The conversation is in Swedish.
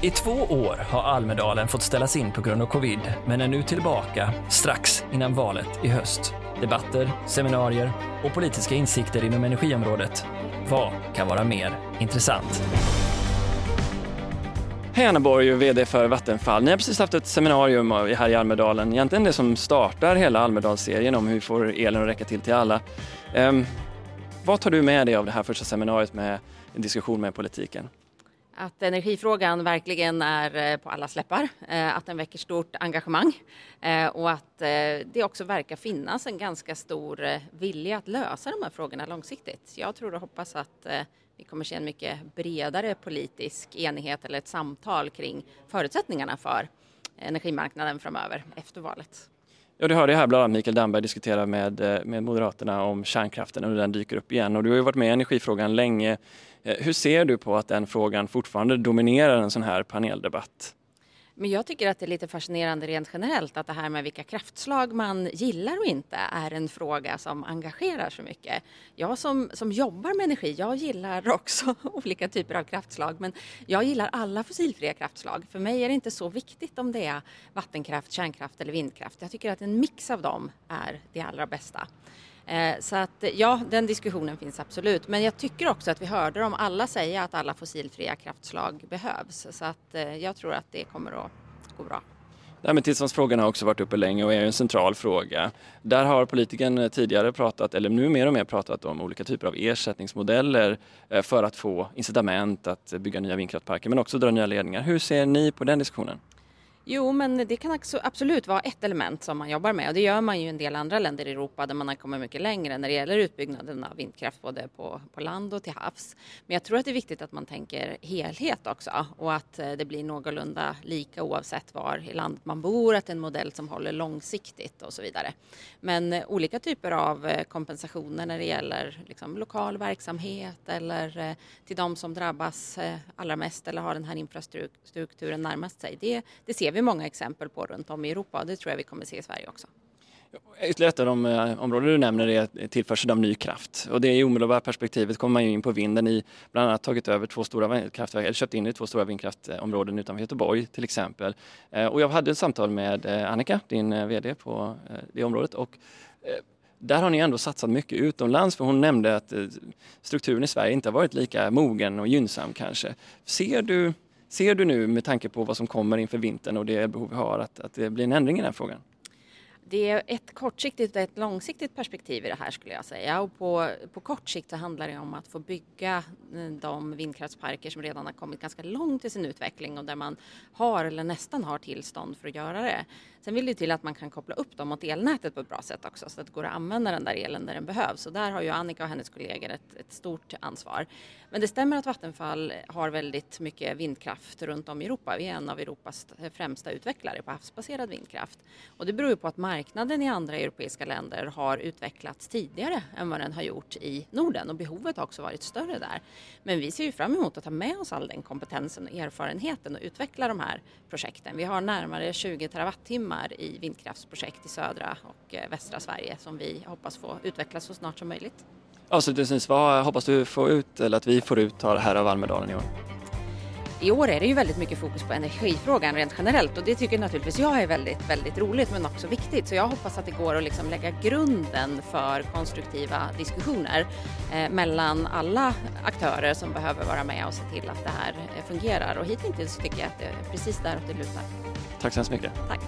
I två år har Almedalen fått ställas in på grund av covid, men är nu tillbaka strax innan valet i höst. Debatter, seminarier och politiska insikter inom energiområdet. Vad kan vara mer intressant? Hej Anna Borg, VD för Vattenfall. Ni har precis haft ett seminarium här i Almedalen, egentligen det som startar hela Almedalsserien om hur vi får elen att räcka till till alla. Um, vad tar du med dig av det här första seminariet med en diskussion med politiken? Att energifrågan verkligen är eh, på alla släppar, eh, att den väcker stort engagemang eh, och att det också verkar finnas en ganska stor vilja att lösa de här frågorna långsiktigt. Jag tror och hoppas att vi kommer se en mycket bredare politisk enighet eller ett samtal kring förutsättningarna för energimarknaden framöver efter valet. Ja, du hörde här bland annat Mikael Damberg diskutera med, eh, med Moderaterna om kärnkraften och hur den dyker upp igen. Och du har ju varit med i energifrågan länge. Eh, hur ser du på att den frågan fortfarande dominerar en sån här paneldebatt? Men jag tycker att det är lite fascinerande rent generellt att det här med vilka kraftslag man gillar och inte är en fråga som engagerar så mycket. Jag som, som jobbar med energi, jag gillar också olika typer av kraftslag men jag gillar alla fossilfria kraftslag. För mig är det inte så viktigt om det är vattenkraft, kärnkraft eller vindkraft. Jag tycker att en mix av dem är det allra bästa. Eh, så att eh, ja, den diskussionen finns absolut. Men jag tycker också att vi hörde dem alla säga att alla fossilfria kraftslag behövs. Så att eh, jag tror att det kommer att gå bra. Tillståndsfrågan har också varit uppe länge och är en central fråga. Där har politiken tidigare pratat, eller nu mer och mer pratat om olika typer av ersättningsmodeller för att få incitament att bygga nya vindkraftparker men också dra nya ledningar. Hur ser ni på den diskussionen? Jo, men det kan absolut vara ett element som man jobbar med och det gör man ju i en del andra länder i Europa där man har kommit mycket längre när det gäller utbyggnaden av vindkraft både på, på land och till havs. Men jag tror att det är viktigt att man tänker helhet också och att eh, det blir någorlunda lika oavsett var i landet man bor, att det är en modell som håller långsiktigt och så vidare. Men eh, olika typer av eh, kompensationer när det gäller liksom, lokal verksamhet eller till de som drabbas allra mest eller har den här infrastrukturen närmast sig. Det, det ser vi många exempel på runt om i Europa och det tror jag vi kommer se i Sverige också. Ytterligare ett av de eh, områden du nämner är tillförsel av ny kraft. Och det är i omedelbara perspektivet kommer man ju in på vinden i bland annat tagit över två stora kraftverk, eller köpt in i två stora vindkraftområden utanför Göteborg till exempel. Eh, och jag hade ett samtal med eh, Annika, din VD på det området och där har ni ändå satsat mycket utomlands för hon nämnde att strukturen i Sverige inte har varit lika mogen och gynnsam kanske. Ser du Ser du nu med tanke på vad som kommer inför vintern och det behov vi har att, att det blir en ändring i den frågan? Det är ett kortsiktigt och ett långsiktigt perspektiv i det här skulle jag säga. Och på, på kort sikt så handlar det om att få bygga eh, de vindkraftsparker som redan har kommit ganska långt i sin utveckling och där man har eller nästan har tillstånd för att göra det. Sen vill det till att man kan koppla upp dem mot elnätet på ett bra sätt också så att det går att använda den där elen där den behövs. Och där har ju Annika och hennes kollegor ett, ett stort ansvar. Men det stämmer att Vattenfall har väldigt mycket vindkraft runt om i Europa. Vi är en av Europas främsta utvecklare på havsbaserad vindkraft. Och det beror ju på att marknaden i andra europeiska länder har utvecklats tidigare än vad den har gjort i Norden och behovet har också varit större där. Men vi ser ju fram emot att ta med oss all den kompetensen och erfarenheten och utveckla de här projekten. Vi har närmare 20 terawattimmar i vindkraftsprojekt i södra och eh, västra Sverige som vi hoppas få utveckla så snart som möjligt. Avslutningsvis, vad hoppas du få ut eller att vi får ut här av Almedalen i år? I år är det ju väldigt mycket fokus på energifrågan rent generellt och det tycker naturligtvis jag är väldigt, väldigt roligt men också viktigt. Så jag hoppas att det går att liksom lägga grunden för konstruktiva diskussioner eh, mellan alla aktörer som behöver vara med och se till att det här eh, fungerar. Och hittills tycker jag att det är precis däråt det lutar. Tack så hemskt mycket. Tack.